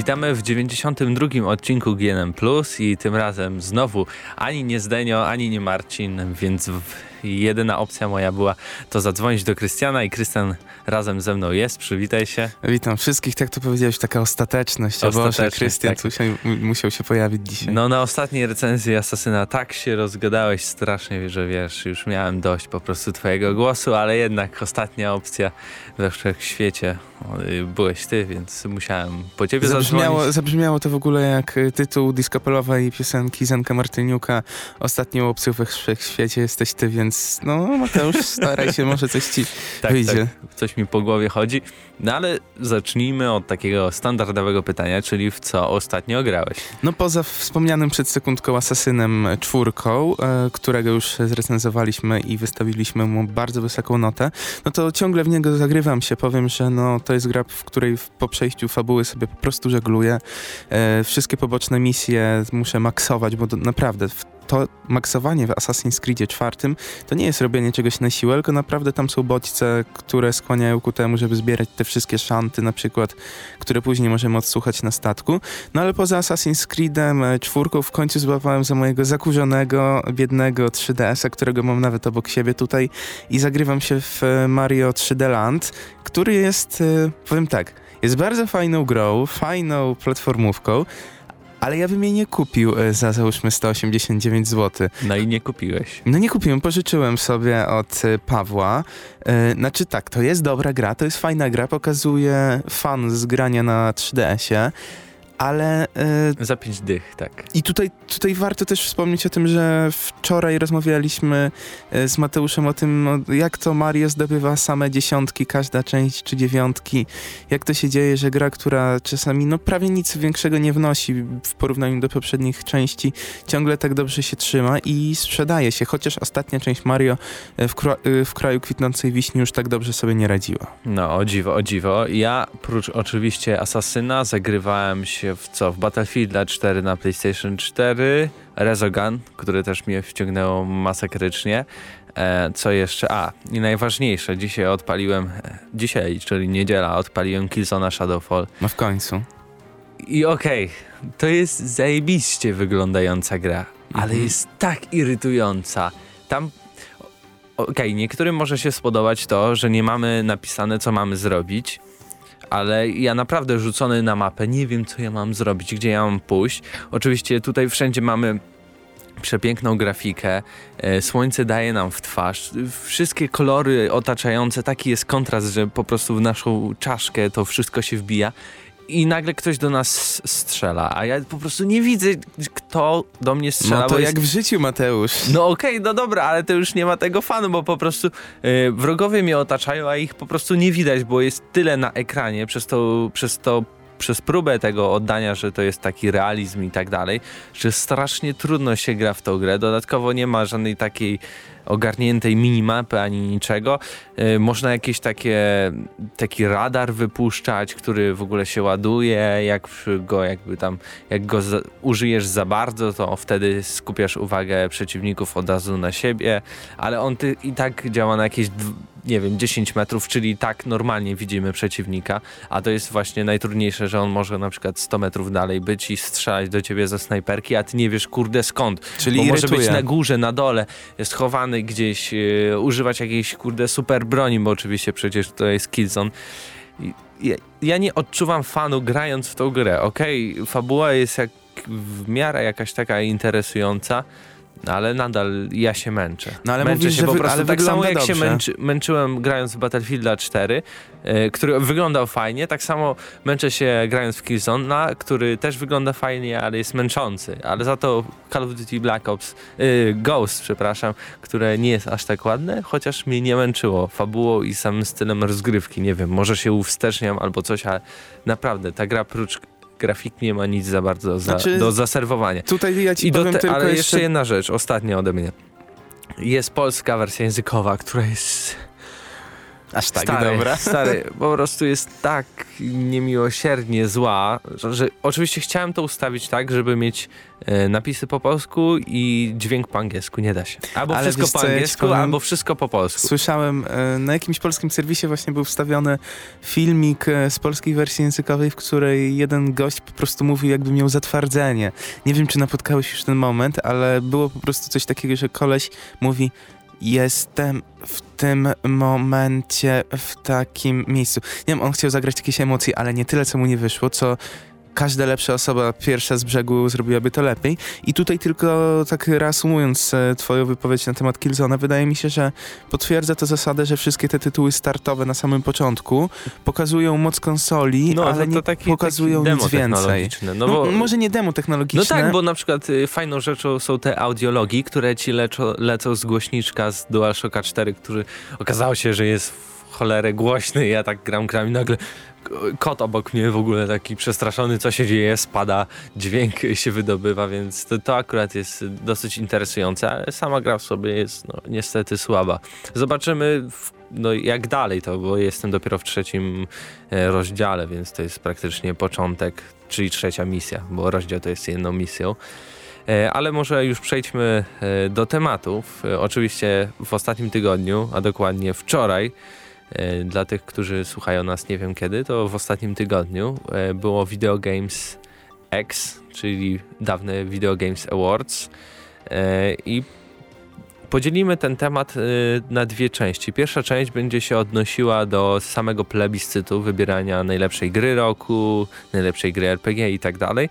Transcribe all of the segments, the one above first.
Witamy w 92 odcinku GNM Plus i tym razem znowu ani nie Zdenio, ani nie Marcin, więc jedyna opcja moja była to zadzwonić do Krystiana i Krystian razem ze mną jest. Przywitaj się. Witam wszystkich, tak to powiedziałeś, taka ostateczność. ostateczność Krystian tak. tu musiał się pojawić dzisiaj. No na ostatniej recenzji Asasyna tak się rozgadałeś strasznie, że wiesz, już miałem dość po prostu twojego głosu, ale jednak ostatnia opcja we wszechświecie y, byłeś ty, więc musiałem po ciebie zabrzmiało, zadzwonić. Zabrzmiało to w ogóle jak tytuł diskopelowej piosenki Zenka Martyniuka. Ostatnią opcją we wszechświecie jesteś ty, więc więc no Mateusz, staraj się, może coś ci tak, wyjdzie. Tak, coś mi po głowie chodzi. No ale zacznijmy od takiego standardowego pytania, czyli w co ostatnio grałeś? No poza wspomnianym przed sekundką Asasynem czwórką, e, którego już zrecenzowaliśmy i wystawiliśmy mu bardzo wysoką notę, no to ciągle w niego zagrywam się. Powiem, że no to jest gra, w której po przejściu fabuły sobie po prostu żegluję. E, wszystkie poboczne misje muszę maksować, bo naprawdę w to maksowanie w Assassin's Creed 4 to nie jest robienie czegoś na siłę, tylko naprawdę tam są bodźce, które skłaniają ku temu, żeby zbierać te wszystkie szanty na przykład, które później możemy odsłuchać na statku. No ale poza Assassin's Creedem e, czwórką w końcu złapałem za mojego zakurzonego, biednego 3DS-a, którego mam nawet obok siebie tutaj i zagrywam się w e, Mario 3D Land, który jest, e, powiem tak, jest bardzo fajną grą, fajną platformówką, ale ja bym jej nie kupił e, za załóżmy 189 zł. No i nie kupiłeś. No nie kupiłem, pożyczyłem sobie od e, Pawła. E, znaczy tak, to jest dobra gra, to jest fajna gra, pokazuje fan z grania na 3DS-ie ale... Yy, Za pięć dych, tak. I tutaj, tutaj warto też wspomnieć o tym, że wczoraj rozmawialiśmy e, z Mateuszem o tym, jak to Mario zdobywa same dziesiątki, każda część czy dziewiątki, jak to się dzieje, że gra, która czasami no prawie nic większego nie wnosi w porównaniu do poprzednich części, ciągle tak dobrze się trzyma i sprzedaje się, chociaż ostatnia część Mario e, w, w kraju kwitnącej wiśni już tak dobrze sobie nie radziła. No, o dziwo, o dziwo. Ja, prócz oczywiście Asasyna, zagrywałem się w co? W Battlefield 4 na PlayStation 4, Rezogun, który też mnie wciągnęło masakrycznie. E, co jeszcze? A, i najważniejsze, dzisiaj odpaliłem, e, dzisiaj, czyli niedziela, odpaliłem Killzona Shadowfall. No w końcu. I okej, okay, to jest zajebiście wyglądająca gra, ale mhm. jest tak irytująca. Tam okej, okay, niektórym może się spodobać to, że nie mamy napisane, co mamy zrobić, ale ja naprawdę rzucony na mapę, nie wiem co ja mam zrobić, gdzie ja mam pójść. Oczywiście tutaj wszędzie mamy przepiękną grafikę, e, słońce daje nam w twarz, wszystkie kolory otaczające, taki jest kontrast, że po prostu w naszą czaszkę to wszystko się wbija i nagle ktoś do nas strzela, a ja po prostu nie widzę, kto do mnie strzela. No to jak jest... w życiu, Mateusz. No okej, okay, no dobra, ale to już nie ma tego fanu, bo po prostu yy, wrogowie mnie otaczają, a ich po prostu nie widać, bo jest tyle na ekranie przez to, przez to przez próbę tego oddania, że to jest taki realizm i tak dalej, że strasznie trudno się gra w tą grę. Dodatkowo nie ma żadnej takiej ogarniętej minimapy ani niczego. Yy, można jakieś takie, taki radar wypuszczać, który w ogóle się ładuje, jak go jakby tam, jak go za, użyjesz za bardzo, to wtedy skupiasz uwagę przeciwników od razu na siebie, ale on ty, i tak działa na jakieś nie wiem, 10 metrów, czyli tak normalnie widzimy przeciwnika, a to jest właśnie najtrudniejsze, że on może na przykład 100 metrów dalej być i strzelać do ciebie ze snajperki, a ty nie wiesz kurde skąd. Czyli bo może być na górze, na dole, schowany gdzieś, yy, używać jakiejś kurde super broni, bo oczywiście przecież to jest Killzone. Ja, ja, nie odczuwam fanu grając w tą grę, okej, okay, fabuła jest jak w miarę jakaś taka interesująca, ale nadal ja się męczę. No ale męczę mówisz, się po prostu ale tak samo jak dobrze. się męczy, męczyłem grając w Battlefielda 4, yy, który wyglądał fajnie, tak samo męczę się grając w Killzone, który też wygląda fajnie, ale jest męczący. Ale za to Call of Duty Black Ops, yy, Ghost, przepraszam, które nie jest aż tak ładne, chociaż mnie nie męczyło fabułą i samym stylem rozgrywki. Nie wiem, może się uwsteczniam albo coś, ale naprawdę ta gra prócz grafik nie ma nic za bardzo za, znaczy, do zaserwowania. Tutaj ja ci I powiem te, tylko Ale jeszcze... jeszcze jedna rzecz, ostatnia ode mnie. Jest polska wersja językowa, która jest Aż tak, stary, dobra. Stary, po prostu jest tak niemiłosiernie zła, że, że oczywiście chciałem to ustawić tak, żeby mieć e, napisy po polsku i dźwięk po angielsku. Nie da się. Albo Ale wszystko wiesz po ja angielsku, powiem? albo wszystko po polsku. Słyszałem, e, na jakimś polskim serwisie właśnie był wstawiony filmik e, z polskiej wersji językowej, w której jeden gość po prostu mówił, jakby miał zatwardzenie. Nie wiem, czy napotkałeś już ten moment, ale było po prostu coś takiego, że koleś mówi jestem w tym momencie w takim miejscu. Nie wiem, on chciał zagrać jakieś emocje, ale nie tyle, co mu nie wyszło, co każda lepsza osoba pierwsza z brzegu zrobiłaby to lepiej. I tutaj tylko tak reasumując e, twoją wypowiedź na temat Killzona, wydaje mi się, że potwierdza to zasadę, że wszystkie te tytuły startowe na samym początku pokazują moc konsoli, No, ale to nie taki, pokazują taki nic więcej. No, No, bo, może nie demo no technologiczne. tak, bo na przykład y, fajną rzeczą są te audiologii, które ci leczo, lecą z głośniczka z DualShocka 4, który okazało się, że jest w cholerę głośny. Ja tak gram, gram i nagle kot obok mnie w ogóle taki przestraszony, co się dzieje, spada, dźwięk się wydobywa, więc to, to akurat jest dosyć interesujące, ale sama gra w sobie jest no, niestety słaba. Zobaczymy w, no, jak dalej to, bo jestem dopiero w trzecim e, rozdziale, więc to jest praktycznie początek, czyli trzecia misja, bo rozdział to jest jedną misją. E, Ale może już przejdźmy e, do tematów. Oczywiście w ostatnim tygodniu, a dokładnie wczoraj, dla tych, którzy słuchają nas nie wiem kiedy, to w ostatnim tygodniu e, było Video Games X, czyli dawne Video Games Awards. E, I podzielimy ten temat e, na dwie części. Pierwsza część będzie się odnosiła do samego plebiscytu, wybierania najlepszej gry roku, najlepszej gry RPG i tak dalej.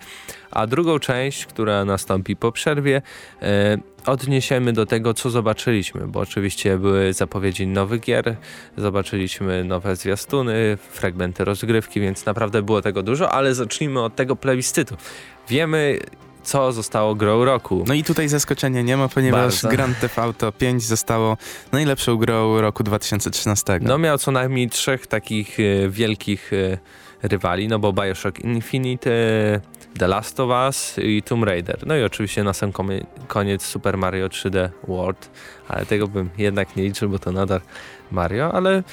A drugą część, która nastąpi po przerwie, e, odniesiemy do tego, co zobaczyliśmy, bo oczywiście były zapowiedzi nowych gier, zobaczyliśmy nowe zwiastuny, fragmenty rozgrywki, więc naprawdę było tego dużo, ale zacznijmy od tego plebiscytu. Wiemy, co zostało grą roku. No i tutaj zaskoczenia nie ma, ponieważ Bardzo. Grand Theft Auto 5 zostało najlepszą grą roku 2013. No miał co najmniej trzech takich e, wielkich e, rywali, no bo Bioshock Infinite, e, The Last of Us i Tomb Raider. No i oczywiście na sam koniec Super Mario 3D World, ale tego bym jednak nie liczył, bo to nadal Mario, ale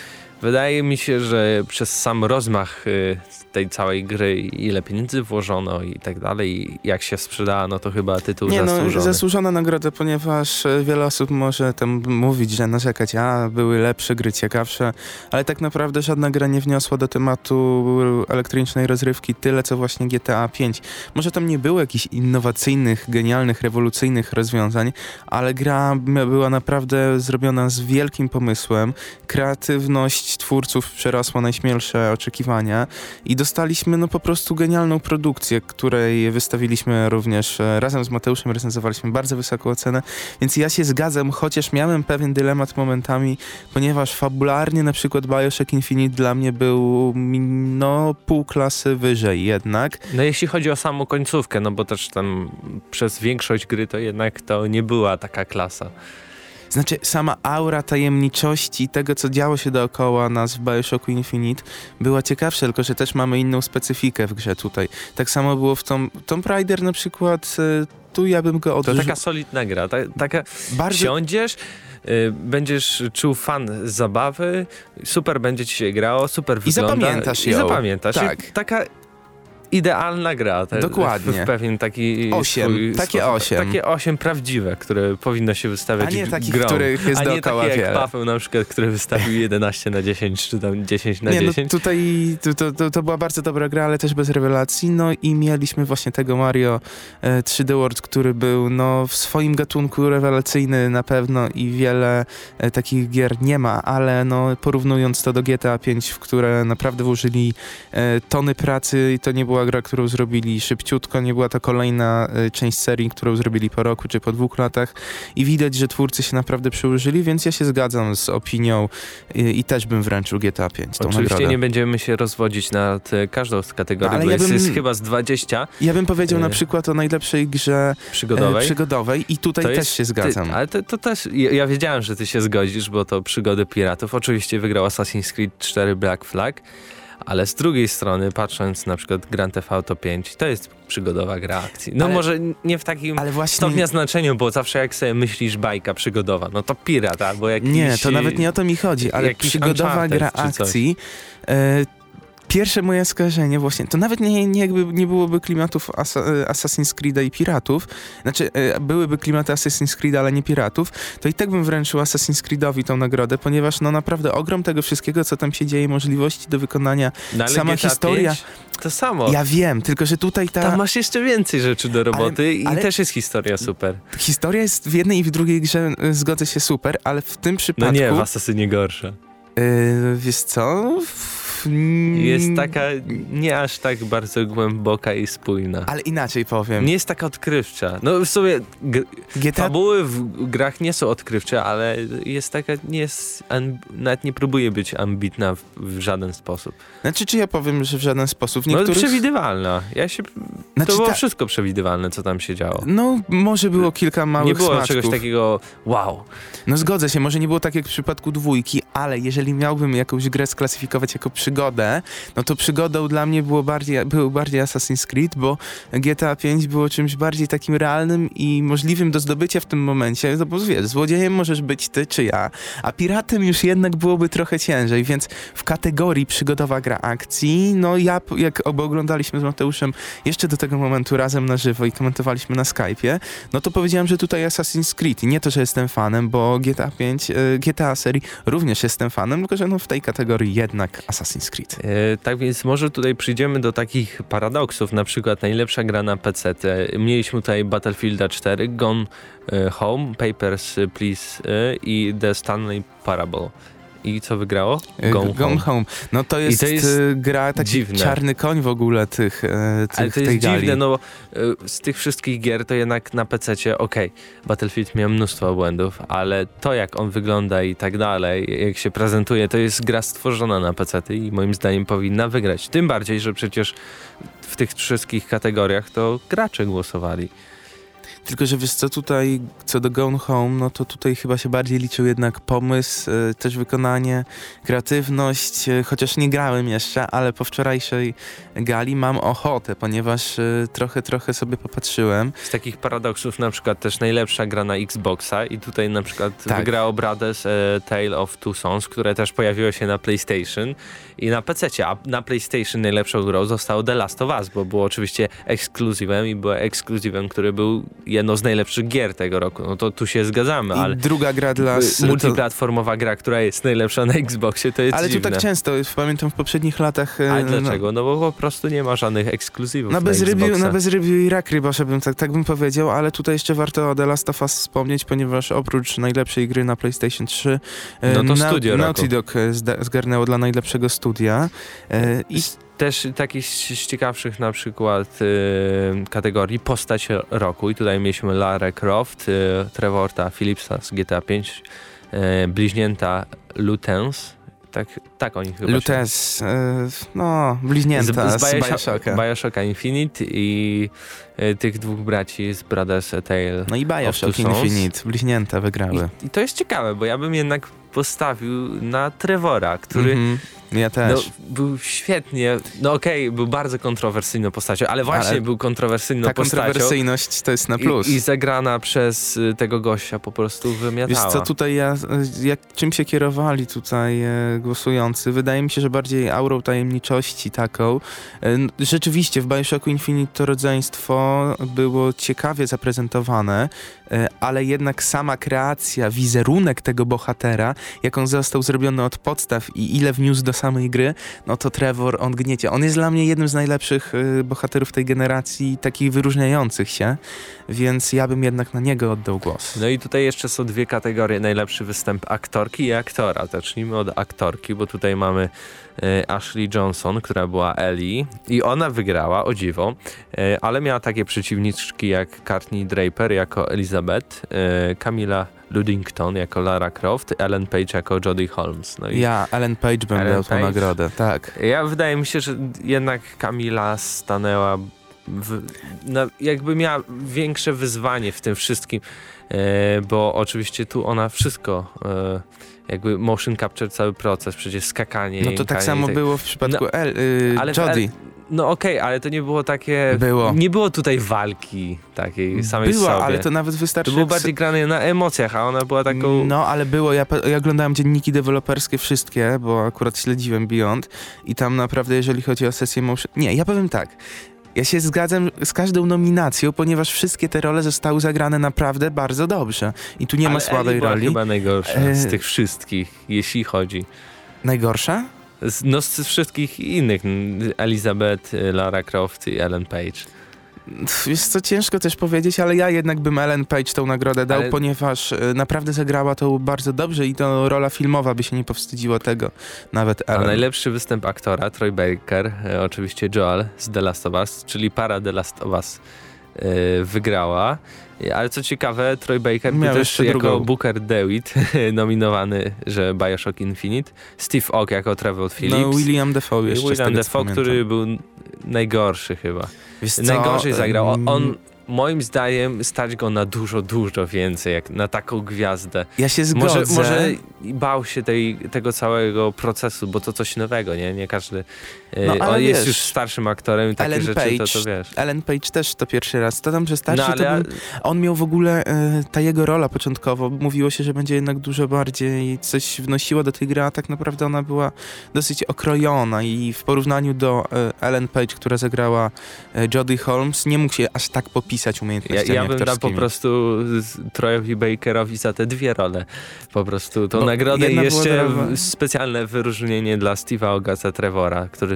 wydaje mi się, że przez sam rozmach e, tej całej gry, ile pieniędzy włożono i tak dalej, jak się sprzedała, no to chyba tytuł Nie zasłużony. no, zasłużona nagroda, ponieważ e, wiele osób może tam mówić, że narzekać, a były lepsze gry, ciekawsze, ale tak naprawdę żadna gra nie wniosła do tematu elektronicznej rozrywki tyle, co właśnie GTA 5. Może tam nie było jakichś innowacyjnych, genialnych, rewolucyjnych rozwiązań, ale gra była naprawdę zrobiona z wielkim pomysłem. Kreatywność twórców przerosła najśmielsze oczekiwania i dostaliśmy no po prostu genialną produkcję, której wystawiliśmy również e, razem z Mateuszem, recenzowaliśmy bardzo wysoką ocenę, więc ja się zgadzam, chociaż miałem pewien dylemat momentami, ponieważ fabularnie na przykład Bioshock Infinite dla mnie był mi- no pół klasy wyżej jednak. No jeśli chodzi o samą końcówkę, no bo też tam przez większość gry to jednak to nie była taka klasa. Znaczy, sama aura tajemniczości tego, co działo się dookoła nas w Bioshocku Infinite, była ciekawsza, tylko że też mamy inną specyfikę w grze tutaj. Tak samo było w Tom, Tomb Raider na przykład, y, tu ja bym go To odrzucił. taka solidna gra, ta, taka bardzo siądziesz, y, będziesz czuł fan zabawy, super będzie ci się grało, super I wygląda. zapamiętasz I ją. zapamiętasz. Tak. I taka idealna gra. Te, Dokładnie. W, pewien taki Osiem, swój takie sposób. osiem. Takie osiem prawdziwe, które powinno się wystawiać a nie takich, grą. których jest A nie takie jak. Paweł na przykład, który wystawił 11 na 10, czy tam 10 na Nie, no 10. tutaj to, to, to, to była bardzo dobra gra, ale też bez rewelacji. No i mieliśmy właśnie tego Mario e, 3D World, który był no, w swoim gatunku rewelacyjny na pewno i wiele e, takich gier nie ma, ale no, porównując to do GTA 5, w które naprawdę włożyli e, tony pracy i to nie była gra, którą zrobili szybciutko, nie była to kolejna e, część serii, którą zrobili po roku czy po dwóch latach i widać, że twórcy się naprawdę przyłożyli, więc ja się zgadzam z opinią i, i też bym wręczył GTA 5 tą Oczywiście nagrodę. nie będziemy się rozwodzić nad każdą z kategorii, No, ale bo ja jest, bym- jest chyba z 20 Ja bym powiedział Y, na przykład o najlepszej grze przygodowej. przygodowej i tutaj To też jest- się zgadzam. Ty, ale to, to też, ja, ja wiedziałem, że ty się zgodzisz, bo to przygody piratów. Oczywiście wygrał Assassin's Creed 4 Black Flag, Ale z drugiej strony, patrząc na przykład Grand Theft Auto 5, to jest przygodowa gra akcji. No Ale- może nie w takim Ale właśnie... stopnia znaczeniu, bo zawsze jak sobie myślisz bajka przygodowa, no to pirat albo jakiś... Nie, to nawet nie o to mi chodzi, ale przygodowa gra akcji. Pierwsze moje skojarzenie właśnie, to nawet nie, nie, jakby nie byłoby klimatów Asa, Assassin's Creed'a i piratów, znaczy e, byłyby klimaty Assassin's Creed'a, ale nie piratów, to i tak bym wręczył Assassin's Creed'owi tą nagrodę, ponieważ no naprawdę ogrom tego wszystkiego, co tam się dzieje, możliwości do wykonania. No, ale sama GTA historia- 5, to samo. Ja wiem, tylko że tutaj ta Tam masz jeszcze więcej rzeczy do roboty i ale- też jest historia super. historia jest w jednej i w drugiej grze, e, zgodzę się, super, ale w tym No przypadku... nie, w Asasynie gorsza. e, wiesz co? W- Jest taka nie aż tak bardzo głęboka i spójna. Ale inaczej powiem. Nie jest taka odkrywcza. No w sumie gr- GTA fabuły w grach nie są odkrywcze, ale jest taka, nie jest, an- nawet nie próbuje być ambitna w, w żaden sposób. Znaczy, czy ja powiem, że w żaden sposób. No niektórych... przewidywalna. Ja się, znaczy, to było ta- wszystko przewidywalne, co tam się działo. No, może było kilka małych Nie było smaczków. czegoś takiego wow. No zgodzę się, może nie było tak jak w przypadku dwójki, ale jeżeli miałbym jakąś grę sklasyfikować jako przygodę, no to przygodą dla mnie było bardziej, był bardziej Assassin's Creed, bo GTA 5 było czymś bardziej takim realnym i możliwym do zdobycia w tym momencie, no bo wiesz, złodziejem możesz być ty czy ja, a piratem już jednak byłoby trochę ciężej, więc w kategorii przygodowa gra akcji, no ja, jak oglądaliśmy z Mateuszem jeszcze do tego momentu razem na żywo i komentowaliśmy na Skype'ie, no to powiedziałem, że tutaj Assassin's Creed. I nie to, że jestem fanem, bo GTA 5, e, GTA serii również jestem fanem, tylko że no w tej kategorii jednak Assassin's Creed. E, tak więc może tutaj przyjdziemy do takich paradoksów, na przykład najlepsza gra na PC. Mieliśmy tutaj Battlefielda 4, Gone e, Home, Papers, Please e, i The Stanley Parable. I co wygrało? Gone, Gone Home. No to jest, to jest e, gra taki dziwne. czarny koń w ogóle tych, e, tych Ale to tej jest gali. dziwne, no bo z tych wszystkich gier to jednak na PC-cie, okej, Battlefield miał mnóstwo błędów, ale to jak on wygląda i tak dalej, jak się prezentuje, to jest gra stworzona na PC i moim zdaniem powinna wygrać. Tym bardziej, że przecież w tych wszystkich kategoriach to gracze głosowali. Tylko, że wiesz co, tutaj co do Gone Home, no to tutaj chyba się bardziej liczył jednak pomysł, e, też wykonanie, kreatywność, e, chociaż nie grałem jeszcze, ale po wczorajszej gali mam ochotę, ponieważ e, trochę, trochę sobie popatrzyłem. Z takich paradoksów na przykład też najlepsza gra na Xboxa i tutaj na przykład Tak. wygrało Brothers e, Tale of Two Sons, które też pojawiło się na PlayStation i na PC, a na PlayStation najlepszą grą zostało The Last of Us, bo było oczywiście ekskluzywem i było ekskluzywem, który był jedną z najlepszych gier tego roku. No to tu się zgadzamy, I ale druga gra dla... s- to- multiplatformowa gra, która jest najlepsza na Xboxie, to jest Ale tu dziwne. tak często, pamiętam w poprzednich latach... Ale no- dlaczego? No bo po prostu nie ma żadnych ekskluzywów Na na, bezrybiu, na bezrybiu i rak rybarza bym tak, tak bym powiedział, ale tutaj jeszcze warto o The Last of Us wspomnieć, ponieważ oprócz najlepszej gry na PlayStation 3 e, No to Na- studio Naughty. Dog e, zgarnęło dla najlepszego studia e, i Też takich z ciekawszych na przykład y, kategorii postać roku i tutaj mieliśmy Lara Croft, y, Trevorta Phillipsa z GTA 5, y, bliźnięta Lutens, tak, tak oni chyba. Lutes, e, no, bliźnięta z, z Biosho- Bioshocka. Bioshocka Infinite i y, tych dwóch braci z Brothers A Tale. No i Bioshock. Infinite, bliźnięta wygrały. I, I to jest ciekawe, bo ja bym jednak postawił na Trevora, który Mhm, Ja też. No, był świetnie, no okej, był bardzo kontrowersyjną postacią, ale właśnie Ale był kontrowersyjną Ta postacią. kontrowersyjność to jest na plus. I, I zagrana przez y, tego gościa po prostu Wiesz wymiatała. co, tutaj ja, e, jak, czym się kierowali tutaj e, głosujący? Wydaje mi się, że bardziej aurą tajemniczości taką. E, rzeczywiście w Bioshocku Infinite to rodzeństwo było ciekawie zaprezentowane, e, ale jednak sama kreacja, wizerunek tego bohatera, jak on został zrobiony od podstaw i ile wniósł do samej gry, no to Trevor, on gniecie. On jest dla mnie jednym z najlepszych e, bohaterów tej generacji, takich wyróżniających się, więc ja bym jednak na niego oddał głos. No i tutaj jeszcze są dwie kategorie. Najlepszy występ aktorki i aktora. Zacznijmy od aktorki, bo tutaj mamy Ashley Johnson, która była Ellie i ona wygrała, o dziwo, e, ale miała takie przeciwniczki jak Courtney Draper jako Elizabeth, e, Camila Ludington jako Lara Croft, Ellen Page jako Jodie Holmes. No i Ja, Ellen Page bym Ellen tą Page? nagrodę, tak. Ja wydaje mi się, że jednak Kamila stanęła w, jakby miała większe wyzwanie w tym wszystkim, e, bo oczywiście tu ona wszystko, e, jakby motion capture cały proces, przecież skakanie. No to tak samo tak. było w przypadku no, El, y, ale Jodie. No okej, okay, ale to nie było takie... Było. Nie było tutaj walki takiej samej Była, sobie. ale to nawet wystarczy... To było bardziej grane na emocjach, a ona była taką... No, ale było. Ja, ja oglądałem dzienniki deweloperskie wszystkie, bo akurat śledziłem Beyond i tam naprawdę, jeżeli chodzi o sesję motion... Nie, ja powiem tak. Ja się zgadzam z każdą nominacją, ponieważ wszystkie te role zostały zagrane naprawdę bardzo dobrze. I tu nie ale ma słabej Ellie była roli. chyba najgorsza z E- tych wszystkich, jeśli chodzi. Najgorsza? Z, no z wszystkich innych. Elizabeth, Lara Croft i Ellen Page. Jest co ciężko też powiedzieć, ale ja jednak bym Ellen Page tą nagrodę dał, Ale- ponieważ e, naprawdę zagrała to bardzo dobrze i to rola filmowa by się nie powstydziła tego, nawet A Ellen. najlepszy występ aktora, Troy Baker, e, oczywiście Joel z The Last of Us, czyli para The Last of Us e, wygrała. Ale co ciekawe, Troy Baker był Miał też jako drugą. Booker DeWitt nominowany, że Bioshock Infinite. Steve Ock jako Trevor Phillips. No, William Defoe jeszcze William Defoe, który był najgorszy chyba. Najgorzej zagrał. On, moim zdaniem, stać go na dużo, dużo więcej, jak na taką gwiazdę. Ja się zgodzę. Może, może bał się tej, tego całego procesu, bo to coś nowego, nie? Nie każdy. No, ale on jest wiesz, już starszym aktorem i takie Ellen rzeczy, to, Page, to wiesz. Ellen Page też to pierwszy raz. To tam, że starszy, No, ale to bym, on miał w ogóle, e, ta jego rola początkowo, mówiło się, że będzie jednak dużo bardziej coś wnosiła do tej gry, a tak naprawdę ona była dosyć okrojona i w porównaniu do e, Ellen Page, która zagrała e, Jodie Holmes, nie mógł się aż tak popisać ja, umiejętnościami ja bym dał po prostu Troyowi Bakerowi za te dwie role. Po prostu tą No, nagrodę i jeszcze w- specjalne wyróżnienie dla Steve'a Oga za Trevora, który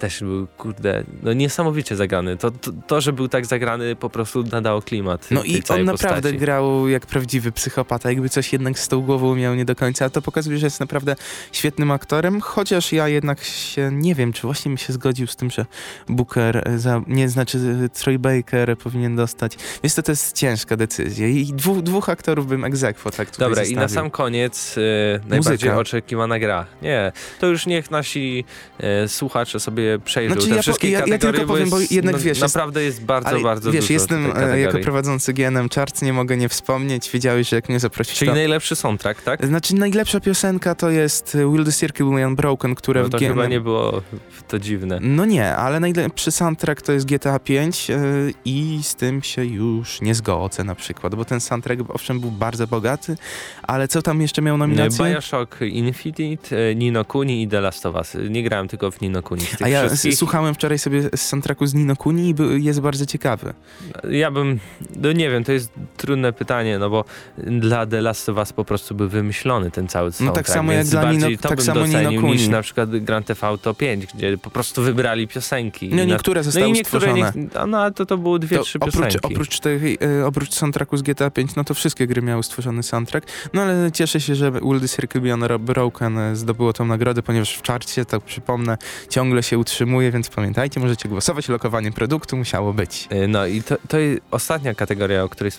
też był, kurde, no niesamowicie zagrany. To, to, to, że był tak zagrany, po prostu nadało klimat No i on naprawdę postaci. grał jak prawdziwy psychopata, jakby coś jednak z tą głową miał nie do końca, a to pokazuje, że jest naprawdę świetnym aktorem, chociaż ja jednak się, nie wiem, czy właśnie mi się zgodził z tym, że Booker, e, za, nie znaczy e, Troy Baker powinien dostać. Więc to, to jest ciężka decyzja i dwóch, dwóch aktorów bym egzekwo tak tutaj Dobra, i na zostawił. sam koniec e, najbardziej oczekiwana gra. Nie, to już niech nasi e, słuchacze sobie przejrzą Znaczy, te ja wszystkie ja- ja tylko powiem, bo jednak no, wiesz, naprawdę jest bardzo, Ale bardzo wiesz, dużo jestem e, jako prowadzący GNM Charts, nie mogę nie wspomnieć, wiedziałeś, że jak mnie zaprosić, Czyli to... najlepszy soundtrack, tak? Znaczy najlepsza piosenka to jest e, Will the Circle Be Unbroken, które No w to GNM... chyba nie było to dziwne. No nie, ale najlepszy soundtrack to jest GTA 5 i z tym się już nie zgodzę na przykład, bo ten soundtrack owszem był bardzo bogaty, ale co tam jeszcze miał nominację? Bioshock Infinite, e, Nino Kuni i The Last of Us. Nie grałem tylko w Nino Kuni. A ja wszystkich. słuchałem wczoraj sobie soundtracku z Nino Kuni i jest bardzo ciekawy. Ja bym, no nie wiem, to jest trudne pytanie, no bo dla The Last of Us po prostu był wymyślony ten cały soundtrack. tak samo jak dla bardziej Nino- to tak bym samo Nino Kuni. niż na przykład Grand Theft Auto 5, gdzie po prostu wybrali piosenki. No niektóre no zostały i niektóre, stworzone. nie, no, to, to były dwie, To trzy oprócz, piosenki. oprócz, tej, e, oprócz soundtracku z GTA 5, no to wszystkie gry miały stworzony soundtrack. No ale cieszę się, że Will the Circle Be Unbroken e, zdobyło tą nagrodę, ponieważ w czarcie, to przypomnę, ciągle się utrzymuje, więc pamiętajcie, możecie głosować, lokowanie produktu musiało być. Y, No i to, to ostatnia kategoria, o której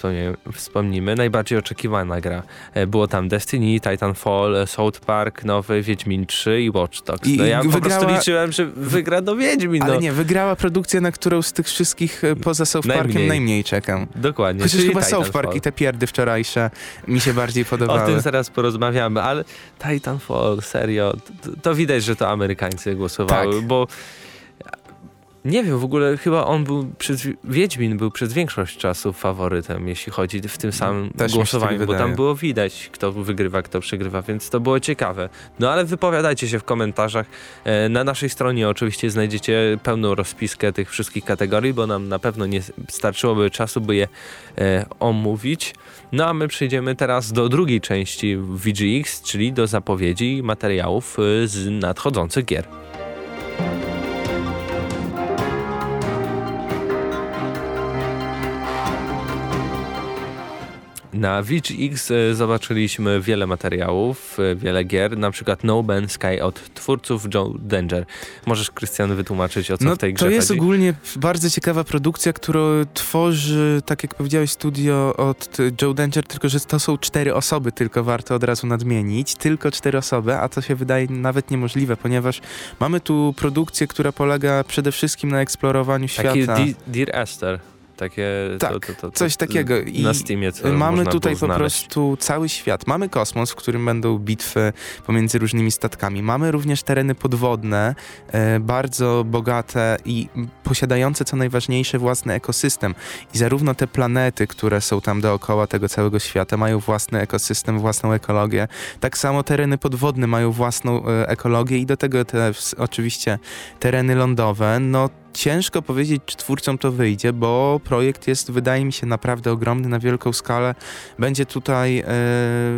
wspomnimy, najbardziej oczekiwana gra. E, Było tam Destiny, Titanfall, e, South Park, nowy Wiedźmin 3 i Watch Dogs. I No ja po wygrała- prostu liczyłem, że wygra do Wiedźmin. Ale no. nie, wygrała produkcja, na którą z tych wszystkich e, poza South Parkiem Najmniej. czekam. Dokładnie. Chociaż czyli chyba South Titanfall. Park i te pierdy wczorajsze mi się bardziej O podobały. tym zaraz porozmawiamy, ale Titanfall, serio, to, to widać, że to Amerykańcy głosowały, Tak. bo nie wiem, w ogóle chyba on był przez, Wiedźmin był przez większość czasu faworytem, jeśli chodzi w tym samym Też głosowaniu, tak bo tam było widać, kto wygrywa, kto przegrywa, więc to było ciekawe. No ale wypowiadajcie się w komentarzach. E, Na naszej stronie oczywiście znajdziecie pełną rozpiskę tych wszystkich kategorii, bo nam na pewno nie starczyłoby czasu, by je e, omówić. No a my przejdziemy teraz do drugiej części VGX, czyli do zapowiedzi materiałów y, z nadchodzących gier. thank you Na VGX e, zobaczyliśmy wiele materiałów, e, wiele gier, na przykład No Man's Sky od twórców Joe Danger. Możesz, Krystian, wytłumaczyć, o co no, w tej grze To jest chodzi? ogólnie bardzo ciekawa produkcja, którą tworzy, tak jak powiedziałeś, studio od Joe Danger, tylko że to są cztery osoby, tylko warto od razu nadmienić. Tylko cztery osoby, a to się wydaje nawet niemożliwe, ponieważ mamy tu produkcję, która polega przede wszystkim na eksplorowaniu Taki świata. Di- Dear Esther. Takie, Tak, to, to, to, coś takiego. I na Steamie co Mamy tutaj po prostu cały świat. Mamy kosmos, w którym będą bitwy pomiędzy różnymi statkami. Mamy również tereny podwodne, e, bardzo bogate i posiadające co najważniejsze własny ekosystem. I zarówno te planety, które są tam dookoła tego całego świata, mają własny ekosystem, własną ekologię. Tak samo tereny podwodne mają własną e, ekologię i do tego te oczywiście tereny lądowe. No Ciężko powiedzieć, czy twórcom to wyjdzie, bo projekt jest, wydaje mi się, naprawdę ogromny na wielką skalę. Będzie tutaj. E,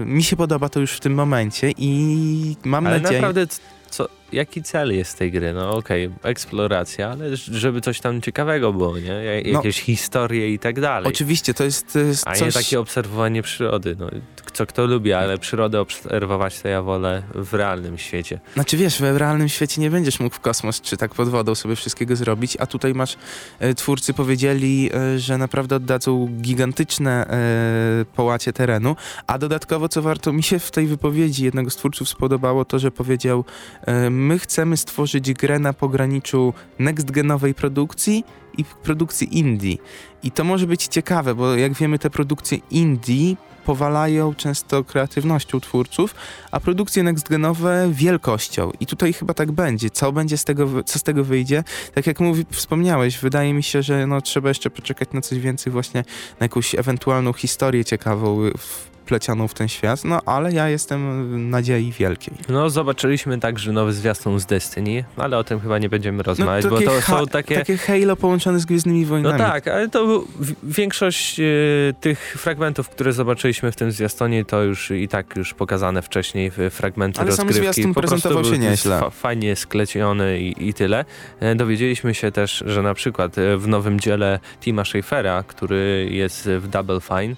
mi się podoba to już w tym momencie i mam Ale nadzieję. naprawdę, co, jaki cel jest tej gry? No okej, eksploracja, ale żeby coś tam ciekawego było, nie? No. Jakieś historie i tak dalej. Oczywiście, to jest, to jest A coś. nie takie obserwowanie przyrody. No, co kto lubi, ale przyrodę obserwować to ja wolę w realnym świecie. Znaczy wiesz, w realnym świecie nie będziesz mógł w kosmos czy tak pod wodą sobie wszystkiego zrobić, a tutaj masz, e, twórcy powiedzieli, e, że naprawdę oddadzą gigantyczne e, połacie terenu, a dodatkowo co warto, mi się w tej wypowiedzi jednego z twórców spodobało to, że powiedział, e, my chcemy stworzyć grę na pograniczu next-genowej produkcji i produkcji indie. I to może być ciekawe, bo jak wiemy te produkcje indie powalają często kreatywnością twórców, a produkcje nextgenowe wielkością. I tutaj chyba tak będzie. Co będzie z tego, co z tego wyjdzie? Tak jak mówi, wspomniałeś, wydaje mi się, że no, trzeba jeszcze poczekać na coś więcej właśnie, na jakąś ewentualną historię ciekawą y, wplecioną w ten świat, no ale ja jestem nadziei wielkiej. No, zobaczyliśmy także nowy zwiastun z Destiny, ale o tym chyba nie będziemy rozmawiać, bo No, takie to są takie... Takie Halo połączone z Gwiezdnymi No Wojnami. tak, ale to był- większość e, tych fragmentów, które zobaczyliśmy w tym zwiastunie, to już i tak już pokazane wcześniej fragmenty Ale sam rozgrywki. zwiastun Po prostu prezentował się nieźle. Fa fajnie skleciony i, i tyle. E, Dowiedzieliśmy się też, że na przykład e, w nowym dziele Tima Schafera, który jest w Double Fine,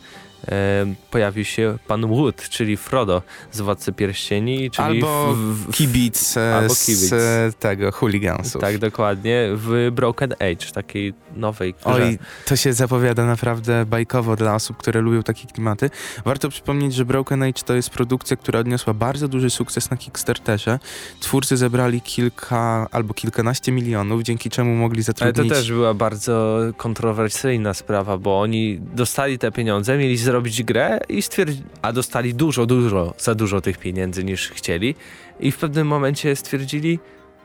pojawił się pan Wood, czyli Frodo z Władcy Pierścieni, czyli Albo w, w, Kibic, e, Albo z kibic. e, tego, chuligansów. tak, dokładnie, w Broken Age, takiej nowej grze. Oj, to się zapowiada naprawdę bajkowo dla osób, które lubią takie klimaty. Warto przypomnieć, że Broken Age to jest produkcja, która odniosła bardzo duży sukces na Kickstarterze. Twórcy zebrali kilka albo kilkanaście milionów, dzięki czemu mogli Ale zatrudnić... to też była bardzo kontrowersyjna sprawa, bo oni dostali te pieniądze, mieli zrobić grę i stwierdzili, a dostali dużo, dużo, za dużo tych pieniędzy niż chcieli i w pewnym momencie stwierdzili,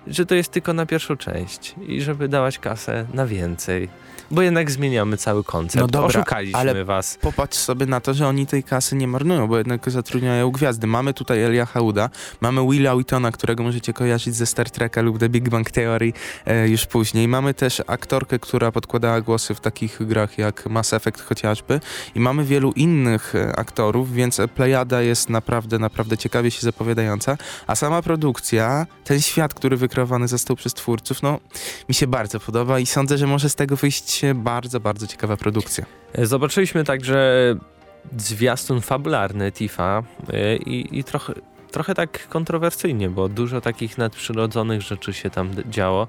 że to jest tylko na pierwszą część i żeby dawać kasę na więcej, bo jednak zmieniamy cały koncept. No dobra, Oszukaliśmy ale- was. Popatrz sobie na to, że oni tej kasy nie marnują, bo jednak zatrudniają gwiazdy. Mamy tutaj Elia Hauda, mamy Willa Wheatona, którego możecie kojarzyć ze Star Treka lub The Big Bang Theory e, już później. Mamy też aktorkę, która podkładała głosy w takich grach jak Mass Effect chociażby i mamy wielu innych e, aktorów, więc Plejada jest naprawdę, naprawdę ciekawie się zapowiadająca, a sama produkcja, ten świat, który wykreowany został przez twórców, no mi się bardzo podoba i sądzę, że może z tego wyjść bardzo, bardzo ciekawa produkcja. Zobaczyliśmy także zwiastun fabularny Tifa y, i, i trochę, trochę tak kontrowersyjnie, bo dużo takich nadprzyrodzonych rzeczy się tam działo.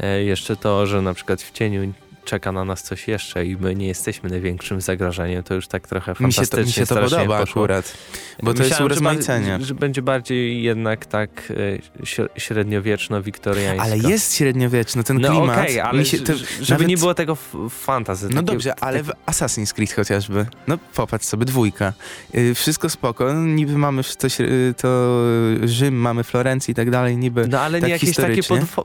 E, Jeszcze to, że na przykład w cieniu czeka na nas coś jeszcze i my nie jesteśmy największym zagrożeniem, to już tak trochę Mi się fantastycznie to, mi się to podoba poszło. akurat, bo to jest Myślałem, że ba- urozmaicenie. Że będzie bardziej jednak tak e, śre- średniowieczno-wiktoriańsko. Ale jest średniowieczny, ten No klimat. okej, ale się, to, żeby nawet- nie było tego f- fantasy. No takie- dobrze, ale w takie- Assassin's Creed chociażby. No popatrz sobie, dwójka. Yy, wszystko spoko, niby mamy coś, yy, to Rzym, mamy Florencję i tak dalej, niby... No ale tak nie jakieś takie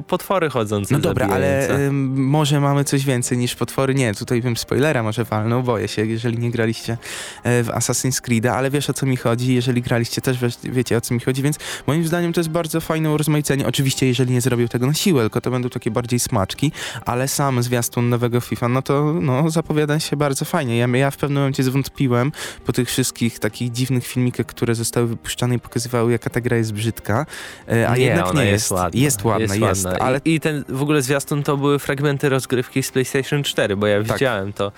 potwory chodzące No dobra, ale może mamy coś więcej niż potwory. Nie, tutaj bym spoilera może walnął, boję się, jeżeli nie graliście e, w Assassin's Creed'a, ale wiesz o co mi chodzi. jeżeli graliście też wiecie o co mi chodzi, więc moim zdaniem to jest bardzo fajne urozmaicenie. Oczywiście, jeżeli nie zrobił tego na siłę, tylko to będą takie bardziej smaczki, ale sam zwiastun nowego FIFA, no to no, zapowiada się bardzo fajnie. Ja, ja w pewnym momencie zwątpiłem po tych wszystkich takich dziwnych filmikach, które zostały wypuszczane i pokazywały, jaka ta gra jest brzydka, e, a nie, jednak nie jest. Jest ładna. Jest ładna, jest. jest ładna. ale... I, I, ten w ogóle zwiastun to były fragmenty rozgrywki z PlayStation 4, bo ja tak. widziałem to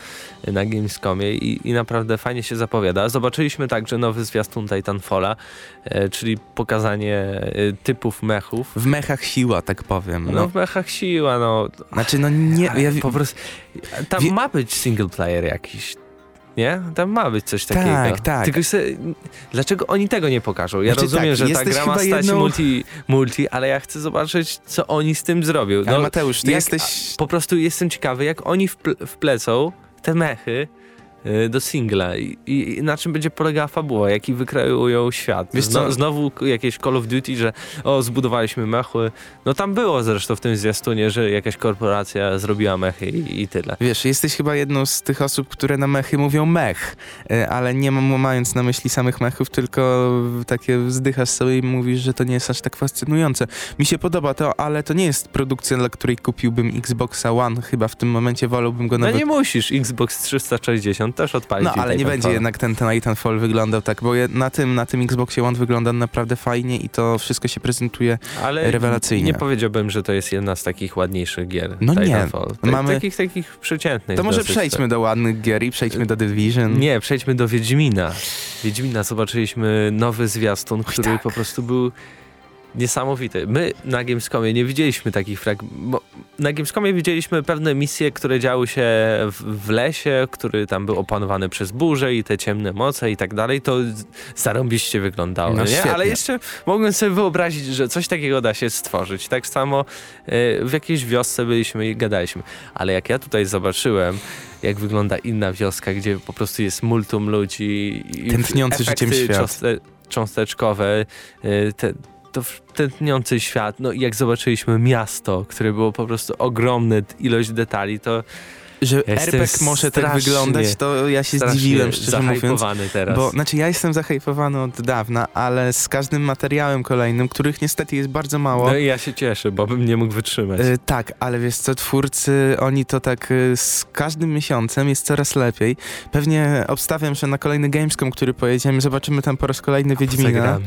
na Gamescomie i, i naprawdę fajnie się zapowiada. Zobaczyliśmy także nowy zwiastun Titanfalla, e, czyli pokazanie e, typów mechów. W mechach siła, tak powiem. No, no w mechach siła, no. Znaczy, no nie... Ja... Po prostu, tam Wie... ma być single player jakiś, nie? Tam ma być coś takiego. Tak, tak. Tylko se, dlaczego oni tego nie pokażą? Ja znaczy, rozumiem, tak, że ta gra ma stać jedną... multi, multi, ale ja chcę zobaczyć, co oni z tym zrobią. No, ale Mateusz, ty jak, jesteś... Po prostu jestem ciekawy, jak oni wplecą te mechy do singla I, i, na czym będzie polegała fabuła, jaki wykreują świat. Zno, znowu jakieś Call of Duty, że o, zbudowaliśmy mechy. No tam było zresztą w tym zwiastunie, że jakaś korporacja zrobiła mechy i, i tyle. Wiesz, jesteś chyba jedną z tych osób, które na mechy mówią mech, y, ale nie mając na myśli samych mechów, tylko takie wzdychasz sobie i mówisz, że to nie jest aż tak fascynujące. Mi się podoba to, ale to nie jest produkcja, dla której kupiłbym Xboxa One. Chyba w tym momencie wolałbym go no nawet... No nie musisz, Xbox 360 też odpalić. No, ale nie będzie jednak ten, ten Titanfall wyglądał tak, bo na tym, na tym Xboxie One wygląda naprawdę fajnie i to wszystko się prezentuje ale rewelacyjnie. nie powiedziałbym, że to jest jedna z takich ładniejszych gier. No Titanfall. nie. Mamy... Takich, takich przeciętnych. To może przejdźmy do ładnych gier i przejdźmy do Division. Nie, przejdźmy do Wiedźmina. Wiedźmina zobaczyliśmy nowy zwiastun, który tak. po prostu był niesamowity. My na Gamescomie nie widzieliśmy takich fragmentów. Na Gamescomie widzieliśmy pewne misje, które działy się w, w, lesie, który tam był opanowany przez burzę i te ciemne moce i tak dalej. To zarąbiście wyglądało, no, nie? Ale jeszcze mogłem sobie wyobrazić, że coś takiego da się stworzyć. Tak samo y, w jakiejś wiosce byliśmy i gadaliśmy. Ale jak ja tutaj zobaczyłem, jak wygląda inna wioska, gdzie po prostu jest multum ludzi i Tętniący życiem świat. cząsteczkowe, y, te, to tętniący świat, no i jak zobaczyliśmy miasto, które było po prostu ogromne, ilość detali, to że ja RPG może tak wyglądać, to ja się zdziwiłem, szczerze mówiąc. teraz. Bo, znaczy ja jestem zahypowany od dawna, ale z każdym materiałem kolejnym, których niestety jest bardzo mało. No i ja się cieszę, bo bym nie mógł wytrzymać. Yy, tak, ale wiesz co, twórcy, oni to tak yy, z każdym miesiącem jest coraz lepiej. Pewnie obstawiam, że na kolejny Gamescom, który pojedziemy, zobaczymy tam po raz kolejny Wiedźmina.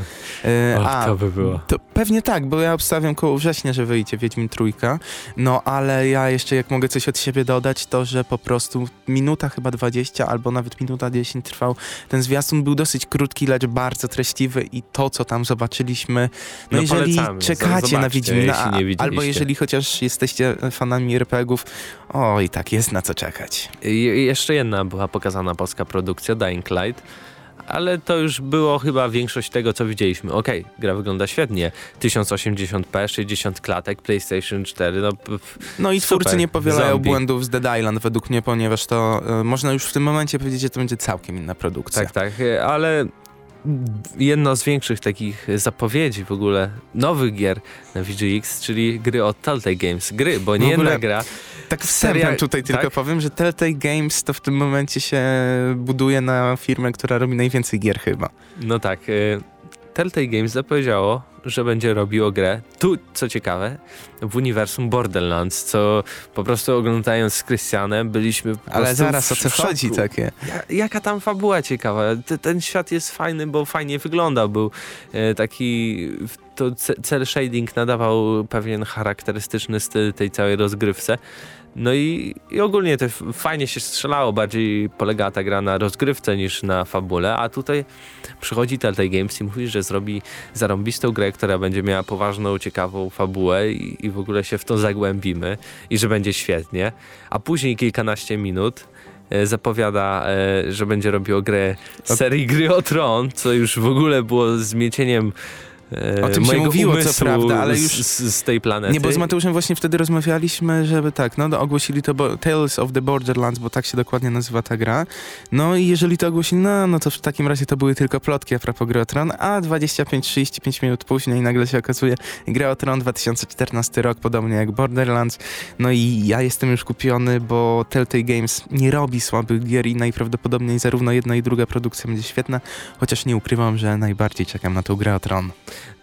Yy, a, to by było. To pewnie tak, bo ja obstawiam koło września, że wyjdzie Wiedźmin Trójka. No, ale ja jeszcze jak mogę coś od siebie dodać, to że po prostu minuta chyba 20 albo nawet minuta 10 trwał. Ten zwiastun był dosyć krótki, lecz bardzo treściwy i to, co tam zobaczyliśmy, no, no jeżeli czekacie na Wiedźmina, albo jeżeli chociaż jesteście fanami RPGów, oj, tak jest na co czekać. I jeszcze jedna była pokazana polska produkcja, Dying Light ale to już było chyba większość tego, co widzieliśmy. Okej, okay, gra wygląda świetnie. 1080p, 60 klatek, PlayStation 4, no No i twórcy nie powielają Zombie. błędów z Dead Island według mnie, ponieważ to y, można już w tym momencie powiedzieć, że to będzie całkiem inna produkcja. Tak, tak, e, ale jedno z większych takich zapowiedzi w ogóle nowych gier na VGX, czyli gry od Telltale Games. Gry, bo nie jedna gra. Tak wstępem tutaj tylko tak? powiem, że Telltale Games to w tym momencie się buduje na firmę, która robi najwięcej gier chyba. No tak. Y Telltale Games zapowiedziało, że będzie robiło grę, tu co ciekawe, w uniwersum Borderlands, co po prostu oglądając z Krystianem byliśmy po Ale zaraz, o co chodzi takie? Ja, jaka tam fabuła ciekawa. ten świat jest fajny, bo fajnie wyglądał. Był e, taki... To cel shading nadawał pewien charakterystyczny styl tej całej rozgrywce. No i, i ogólnie to fajnie się strzelało, bardziej polega ta gra na rozgrywce niż na fabule, a tutaj przychodzi Telltale Games i mówi, że zrobi zarąbistą grę, która będzie miała poważną, ciekawą fabułę i, i w ogóle się w to zagłębimy i że będzie świetnie, a później kilkanaście minut e, zapowiada, e, że będzie robiło grę serii Gry o Tron, co już w ogóle było zmieceniem O tym się mówiło, co prawda, ale już- z, z tej planety. Nie, bo z Mateuszem właśnie wtedy rozmawialiśmy, żeby tak, no, no ogłosili to bo, Tales of the Borderlands, bo tak się dokładnie nazywa ta gra. No i jeżeli to ogłosili, no, no to w takim razie to były tylko plotki a propos Gry o Tron, a 25-35 minut później nagle się okazuje Gra o Tron 2014 rok, podobnie jak Borderlands. No i ja jestem już kupiony, bo Telltale Games nie robi słabych gier i najprawdopodobniej zarówno jedna i druga produkcja będzie świetna, chociaż nie ukrywam, że najbardziej czekam na tą Grę o Tron.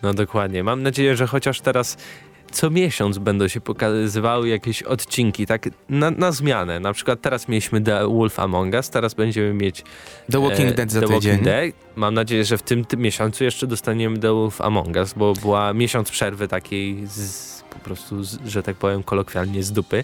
No dokładnie. Mam nadzieję, że chociaż teraz co miesiąc będą się pokazywały jakieś odcinki, tak na, na zmianę. Na przykład teraz mieliśmy The Wolf Among Us, teraz będziemy mieć The Walking e, Dead za The tydzień. Walking Dead. Mam nadzieję, że w tym, tym miesiącu jeszcze dostaniemy The Wolf Among Us, bo była miesiąc przerwy takiej z, po prostu, z, że tak powiem kolokwialnie z dupy.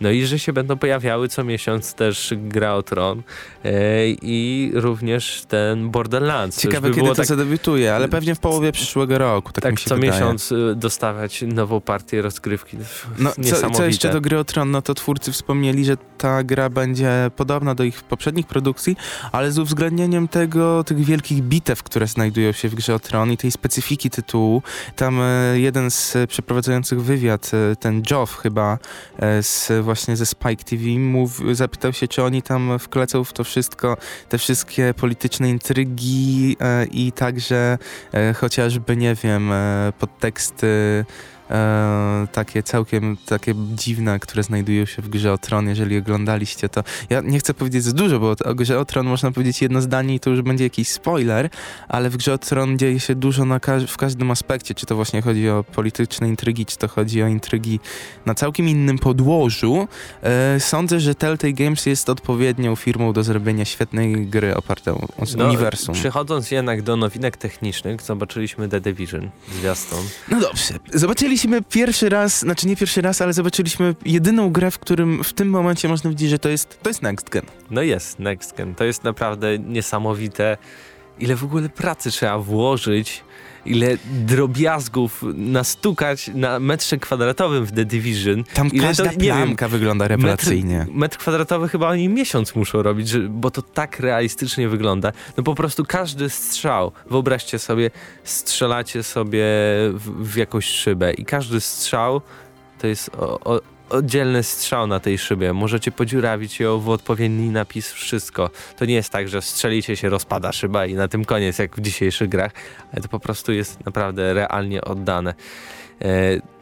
No i że się będą pojawiały co miesiąc też Gra o Tron e, i również ten Borderlands. Ciekawe, by kiedy to tak, zadebiutuje, ale pewnie w połowie przyszłego roku, tak, tak mi się co wydaje. miesiąc y, dostawać nową partię rozgrywki. No, co, co jeszcze do gry o Tron, no to twórcy wspomnieli, że ta gra będzie podobna do ich poprzednich produkcji, ale z uwzględnieniem tego, tych wielkich bitew, które znajdują się w grze o Tron i tej specyfiki tytułu. Tam e, jeden z e, przeprowadzających wywiad, e, ten Joff chyba, e, z, właśnie ze Spike TV, mów, zapytał się, czy oni tam wklecą w to wszystko, te wszystkie polityczne intrygi e, i także e, chociażby, nie wiem, e, podteksty e, takie całkiem takie dziwne, które znajdują się w grze o Tron, jeżeli oglądaliście to. Ja nie chcę powiedzieć za dużo, bo o grze o Tron można powiedzieć jedno zdanie i to już będzie jakiś spoiler, ale w grze o Tron dzieje się dużo na każ w każdym aspekcie, czy to właśnie chodzi o polityczne intrygi, czy to chodzi o intrygi na całkiem innym podłożu. E, sądzę, że Telltale Games jest odpowiednią firmą do zrobienia świetnej gry opartej o No, uniwersum. Przechodząc jednak do nowinek technicznych, zobaczyliśmy The Division zwiastun. No dobrze. Zobaczyliśmy pierwszy raz, znaczy nie pierwszy raz, ale zobaczyliśmy jedyną grę, w którym w tym momencie można widzieć, że to jest, to jest next gen. No jest, Next Gen. To jest naprawdę niesamowite, ile w ogóle pracy trzeba włożyć, ile drobiazgów nastukać na metrze kwadratowym w The Division. Tam Ile każda to- nie wiem, plamka wygląda rewelacyjnie. Metr, metr kwadratowy chyba oni miesiąc muszą robić, że, bo to tak realistycznie wygląda. No po prostu każdy strzał, wyobraźcie sobie, strzelacie sobie w, w jakąś szybę i każdy strzał to jest o, o, oddzielny strzał na tej szybie. Możecie podziurawić ją w odpowiedni napis, wszystko. To nie jest tak, że strzelicie się, rozpada szyba i na tym koniec, jak w dzisiejszych grach, ale to po prostu jest naprawdę realnie oddane.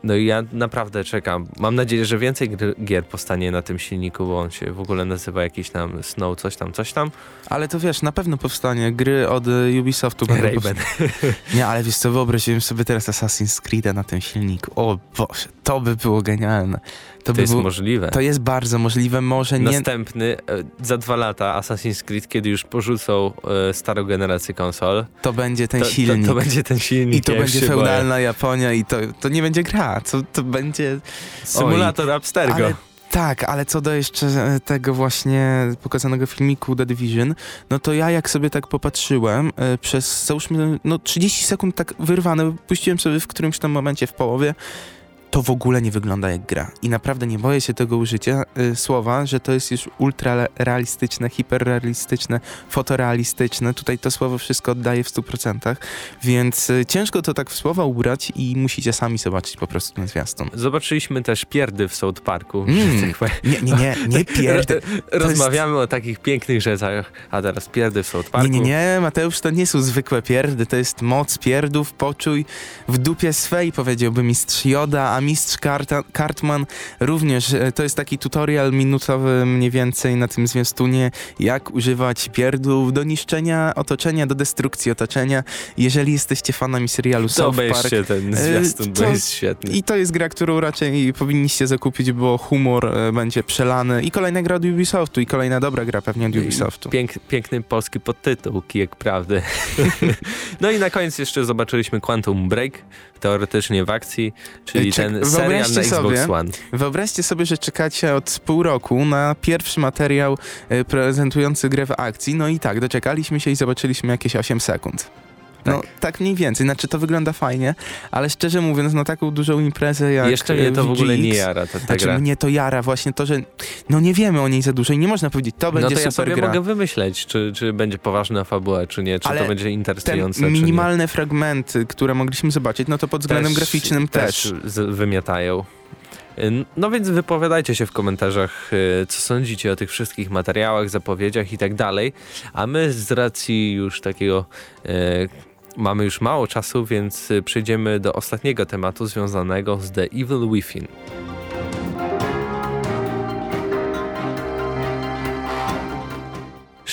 E, No i ja naprawdę czekam. Mam nadzieję, że więcej gier powstanie na tym silniku, bo on się w ogóle nazywa jakiś tam Snow, coś tam, coś tam. Ale to wiesz, na pewno powstanie. Gry od y, Ubisoftu będą Raven. Nie, ale wiesz co, wyobraziłem sobie teraz Assassin's Creed na tym silniku. O Boże, to by było genialne. To, To by jest było, możliwe. to jest bardzo możliwe, może nie... Następny, e, za dwa lata Assassin's Creed, kiedy już porzucą e, starą generację konsol, To będzie ten to, silnik. To, to będzie ten silnik. I to będzie feudalna Japonia i to, to nie będzie gra, to, to będzie... Symulator Abstergo. Ale, tak, ale co do jeszcze e, tego właśnie pokazanego filmiku The Division, no to ja jak sobie tak popatrzyłem e, przez, załóżmy, no 30 sekund tak wyrwane, puściłem sobie w którymś tam momencie w połowie, to w ogóle nie wygląda jak gra. I naprawdę nie boję się tego użycia y, słowa, że to jest już ultra realistyczne, hiperrealistyczne, fotorealistyczne. Tutaj to słowo wszystko oddaje w 100%, więc y, ciężko to tak w słowa ubrać i musicie sami zobaczyć po prostu ten zwiastun. Zobaczyliśmy też pierdy w South Parku. Mm. tak. Nie, nie, nie, nie pierd... Rozmawiamy o takich pięknych rzeczach, a teraz pierdy w South Parku. Nie, nie, nie, Mateusz, to nie są zwykłe pierdy, to jest moc pierdów, poczuj w dupie swej, powiedziałby mistrz Joda, a mistrz Karta, Kartman również. E, To jest taki tutorial minutowy mniej więcej na tym zwiastunie, jak używać pierdów do niszczenia otoczenia, do destrukcji otoczenia. Jeżeli jesteście fanami serialu To South Park, ten zwiastun, bo to- jest świetny. i to jest gra, którą raczej powinniście zakupić, bo humor e, będzie przelany. I kolejna gra od Ubisoftu, i kolejna dobra gra pewnie od Ubisoftu. Pięk, piękny polski podtytuł, kijek prawdy. no i na koniec jeszcze zobaczyliśmy Quantum Break, teoretycznie w akcji, czyli Czek- ten serial na Xbox sobie, One. Wyobraźcie sobie, że czekacie od pół roku na pierwszy materiał e, prezentujący grę w akcji. No i tak, doczekaliśmy się i zobaczyliśmy jakieś 8 sekund. No tak mniej więcej, znaczy to wygląda fajnie, ale szczerze mówiąc, no taką dużą imprezę jak Jeszcze mnie to w ogóle nie VGX, jara, ta, ta Znaczy gra. mnie to jara właśnie to, że no nie wiemy o niej za dużo i nie można powiedzieć, to No będzie to ja super sobie gra. mogę wymyśleć, czy, czy będzie poważna fabuła, czy nie, czy Ale to będzie Te interesujące, czy minimalne fragmenty, które mogliśmy zobaczyć, no to pod względem graficznym też. z- wymiatają. No więc wypowiadajcie się w komentarzach, y, co sądzicie o tych wszystkich materiałach, zapowiedziach i tak dalej. A my z racji już takiego y, mamy już mało czasu, więc y, przejdziemy do ostatniego tematu związanego z The Evil Within.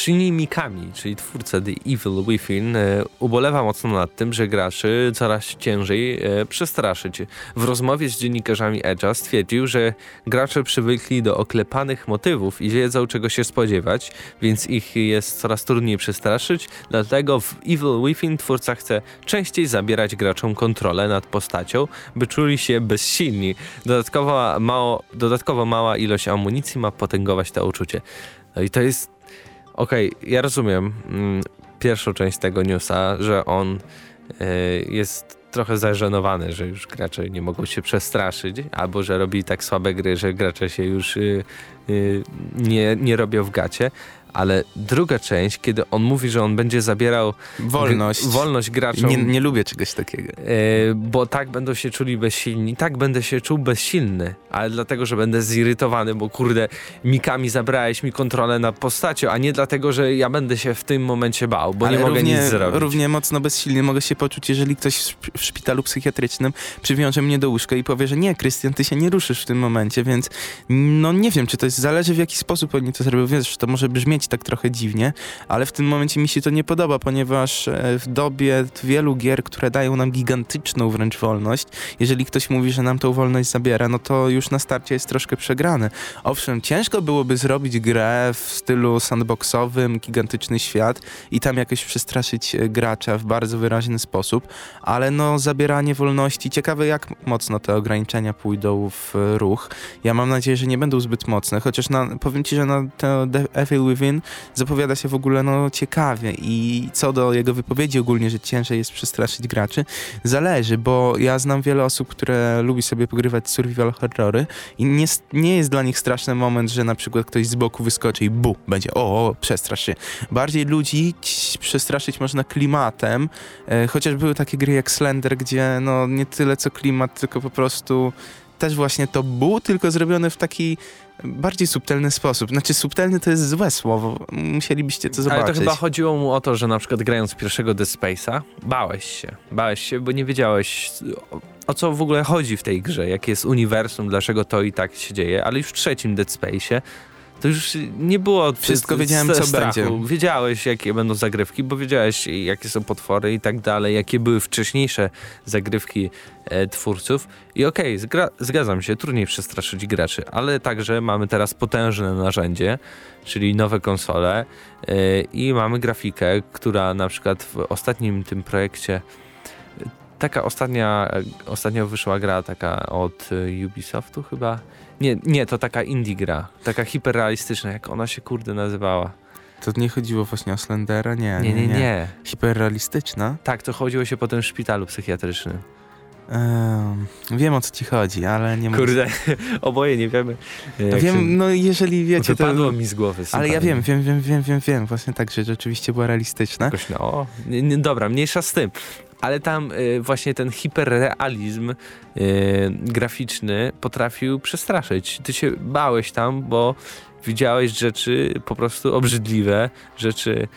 Shinji Mikami, czyli twórca The Evil Within, e, ubolewa mocno nad tym, że graczy coraz ciężej e, przestraszyć. W rozmowie z dziennikarzami Edge'a stwierdził, że gracze przywykli do oklepanych motywów i wiedzą czego się spodziewać, więc ich jest coraz trudniej przestraszyć, dlatego w Evil Within twórca chce częściej zabierać graczom kontrolę nad postacią, by czuli się bezsilni. Dodatkowo, mało, dodatkowo mała ilość amunicji ma potęgować to uczucie. No i to jest Okej, ja rozumiem mm, pierwszą część tego newsa, że on y, jest trochę zażenowany, że już gracze nie mogą się przestraszyć, albo że robi tak słabe gry, że gracze się już y, y, nie, nie robią w gacie. Ale druga część, kiedy on mówi, że on będzie zabierał Wolność. wolność graczom, Nie, nie lubię czegoś takiego. e, bo tak będą się czuli bezsilni, tak będę się czuł bezsilny, ale dlatego, że będę zirytowany, bo kurde, Mikami zabrałeś mi kontrolę nad postacią, a nie dlatego, że ja będę się w tym momencie bał, bo Ale nie mogę równie, nic zrobić. Równie mocno bezsilnie mogę się poczuć, jeżeli ktoś w szpitalu psychiatrycznym przywiąże mnie do łóżka i powie, że nie, Krystian, ty się nie ruszysz w tym momencie, więc no nie wiem, czy to jest, zależy w jaki sposób oni to zrobią. Wiesz, to może brzmieć tak trochę dziwnie, ale w tym momencie mi się to nie podoba, ponieważ e, w dobie wielu gier, które dają nam gigantyczną wręcz wolność, jeżeli ktoś mówi, że nam tą wolność zabiera, no to już na starcie jest troszkę przegrany. Owszem, ciężko byłoby zrobić grę w stylu sandboxowym, gigantyczny świat i tam jakoś przestraszyć e, gracza w bardzo wyraźny sposób, ale no zabieranie wolności, ciekawe jak mocno te ograniczenia pójdą w e, ruch. Ja mam nadzieję, że nie będą zbyt mocne, chociaż na, powiem ci, że na The Evil Within zapowiada się w ogóle no ciekawie i co do jego wypowiedzi ogólnie, że ciężej jest przestraszyć graczy, zależy, bo ja znam wiele osób, które lubi sobie pogrywać survival horrory i nie, nie jest dla nich straszny moment, że na przykład ktoś z boku wyskoczy i bu, będzie o, o przestrasz się. Bardziej ludzi przestraszyć można klimatem, e, chociaż były takie gry jak Slender, gdzie no nie tyle co klimat, tylko po prostu też właśnie to bu, tylko zrobione w taki bardziej subtelny sposób. Znaczy subtelny to jest złe słowo, musielibyście to zobaczyć. Ale to chyba chodziło mu o to, że na przykład grając pierwszego Dead Space'a, bałeś się. Bałeś się, bo nie wiedziałeś o co w ogóle chodzi w tej grze, jakie jest uniwersum, dlaczego to i tak się dzieje, ale już w trzecim Dead Space'ie to już nie było Wszystko wiedziałem, co strachu. będzie. Wiedziałeś, jakie będą zagrywki, bo wiedziałeś, jakie są potwory i tak dalej, jakie były wcześniejsze zagrywki e, twórców. I okej, zgra- zgadzam się, trudniej przestraszyć graczy, ale także mamy teraz potężne narzędzie, czyli nowe konsole e, i mamy grafikę, która na przykład w ostatnim tym projekcie taka ostatnia, ostatnio wyszła gra taka od e, Ubisoftu chyba. Nie, nie, to taka indie gra, taka hiperrealistyczna, jak ona się kurde nazywała. To nie chodziło właśnie o Slendera? Nie, Nie, nie, nie. Hiperrealistyczna? Tak, to chodziło się po tym szpitalu psychiatrycznym. Ehm, wiem o co ci chodzi, ale nie mogę... Kurde, oboje nie wiemy. e, Wiem, się... no jeżeli wiecie, to... Wypadło mi z głowy. Ale ja super. wiem, wiem, wiem, wiem, wiem, wiem, właśnie tak, że rzeczywiście była realistyczna. Jakoś, no, nie, nie, dobra, mniejsza z tym. Ale tam y, właśnie ten hiperrealizm y, graficzny potrafił przestraszyć. Ty się bałeś tam, bo widziałeś rzeczy po prostu obrzydliwe, rzeczy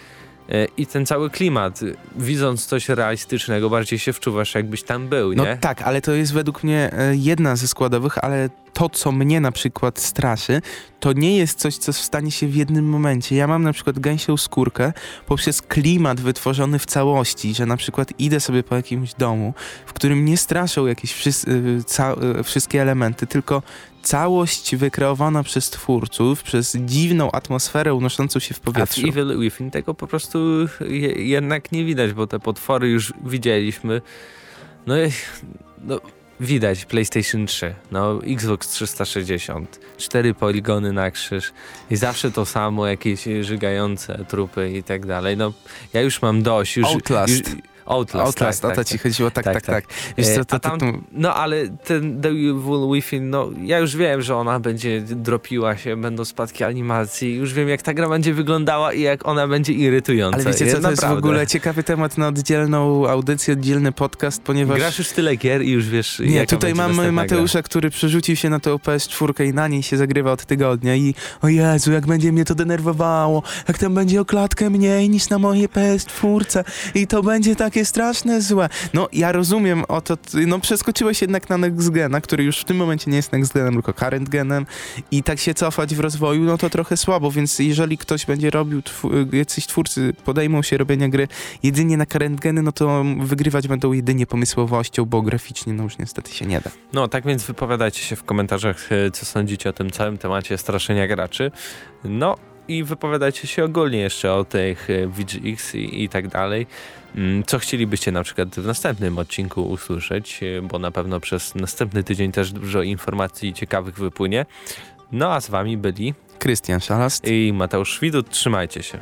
y, i ten cały klimat. Widząc coś realistycznego, bardziej się wczuwasz, jakbyś tam był, No nie? tak, ale to jest według mnie jedna ze składowych, ale to, co mnie na przykład straszy, to nie jest coś, co stanie się w jednym momencie. Ja mam na przykład gęsią skórkę poprzez klimat wytworzony w całości, że na przykład idę sobie po jakimś domu, w którym nie straszą jakieś wszys- y, y, wszystkie elementy, tylko całość wykreowana przez twórców, przez dziwną atmosferę unoszącą się w A w powietrzu. Evil Within tego po prostu je, jednak nie widać, bo te potwory już widzieliśmy. No, no widać PlayStation 3, no Xbox 360, cztery poligony na krzyż i zawsze to samo, jakieś żygające trupy i tak dalej. No ja już mam dość. Już, Outlast. Już, Outlast, Outlast, tak, o to tak, ci chodziło, tak, tak, tak, tak. tak. Wiesz E, co, to, a to, tam- to, No ale ten Devil Within, no ja już wiem, że ona będzie dropiła się, będą spadki animacji, już wiem jak ta gra będzie wyglądała i jak ona będzie irytująca. Ale wiecie co, to jest w Naprawdę. ogóle ciekawy temat na oddzielną audycję, oddzielny podcast, ponieważ... Grasz już tyle gier i już wiesz Nie, tutaj mamy Mateusza, który przerzucił się na tą PS4 i na niej się zagrywa od tygodnia i o Jezu, jak będzie mnie to denerwowało, jak tam będzie o klatkę mniej niż na mojej PS4 i to będzie takie straszne złe. No, ja rozumiem o to, ty- no przeskoczyłeś jednak na Next Gena, który już w tym momencie nie jest Next Genem, tylko Current Genem i tak się cofać w rozwoju, no to trochę słabo, więc jeżeli ktoś będzie robił, tw- jacyś twórcy podejmą się robienia gry jedynie na Current Geny, no to wygrywać będą jedynie pomysłowością, bo graficznie no już niestety się nie da. No tak więc wypowiadajcie się w komentarzach, e, co sądzicie o tym całym temacie straszenia graczy. No i wypowiadajcie się ogólnie jeszcze o tych e, VGX i, i tak dalej. Mm, Co chcielibyście na przykład w następnym odcinku usłyszeć, e, bo na pewno przez następny tydzień też dużo informacji ciekawych wypłynie. No a z wami byli Krystian Szalast. i Mateusz Widut. Trzymajcie się.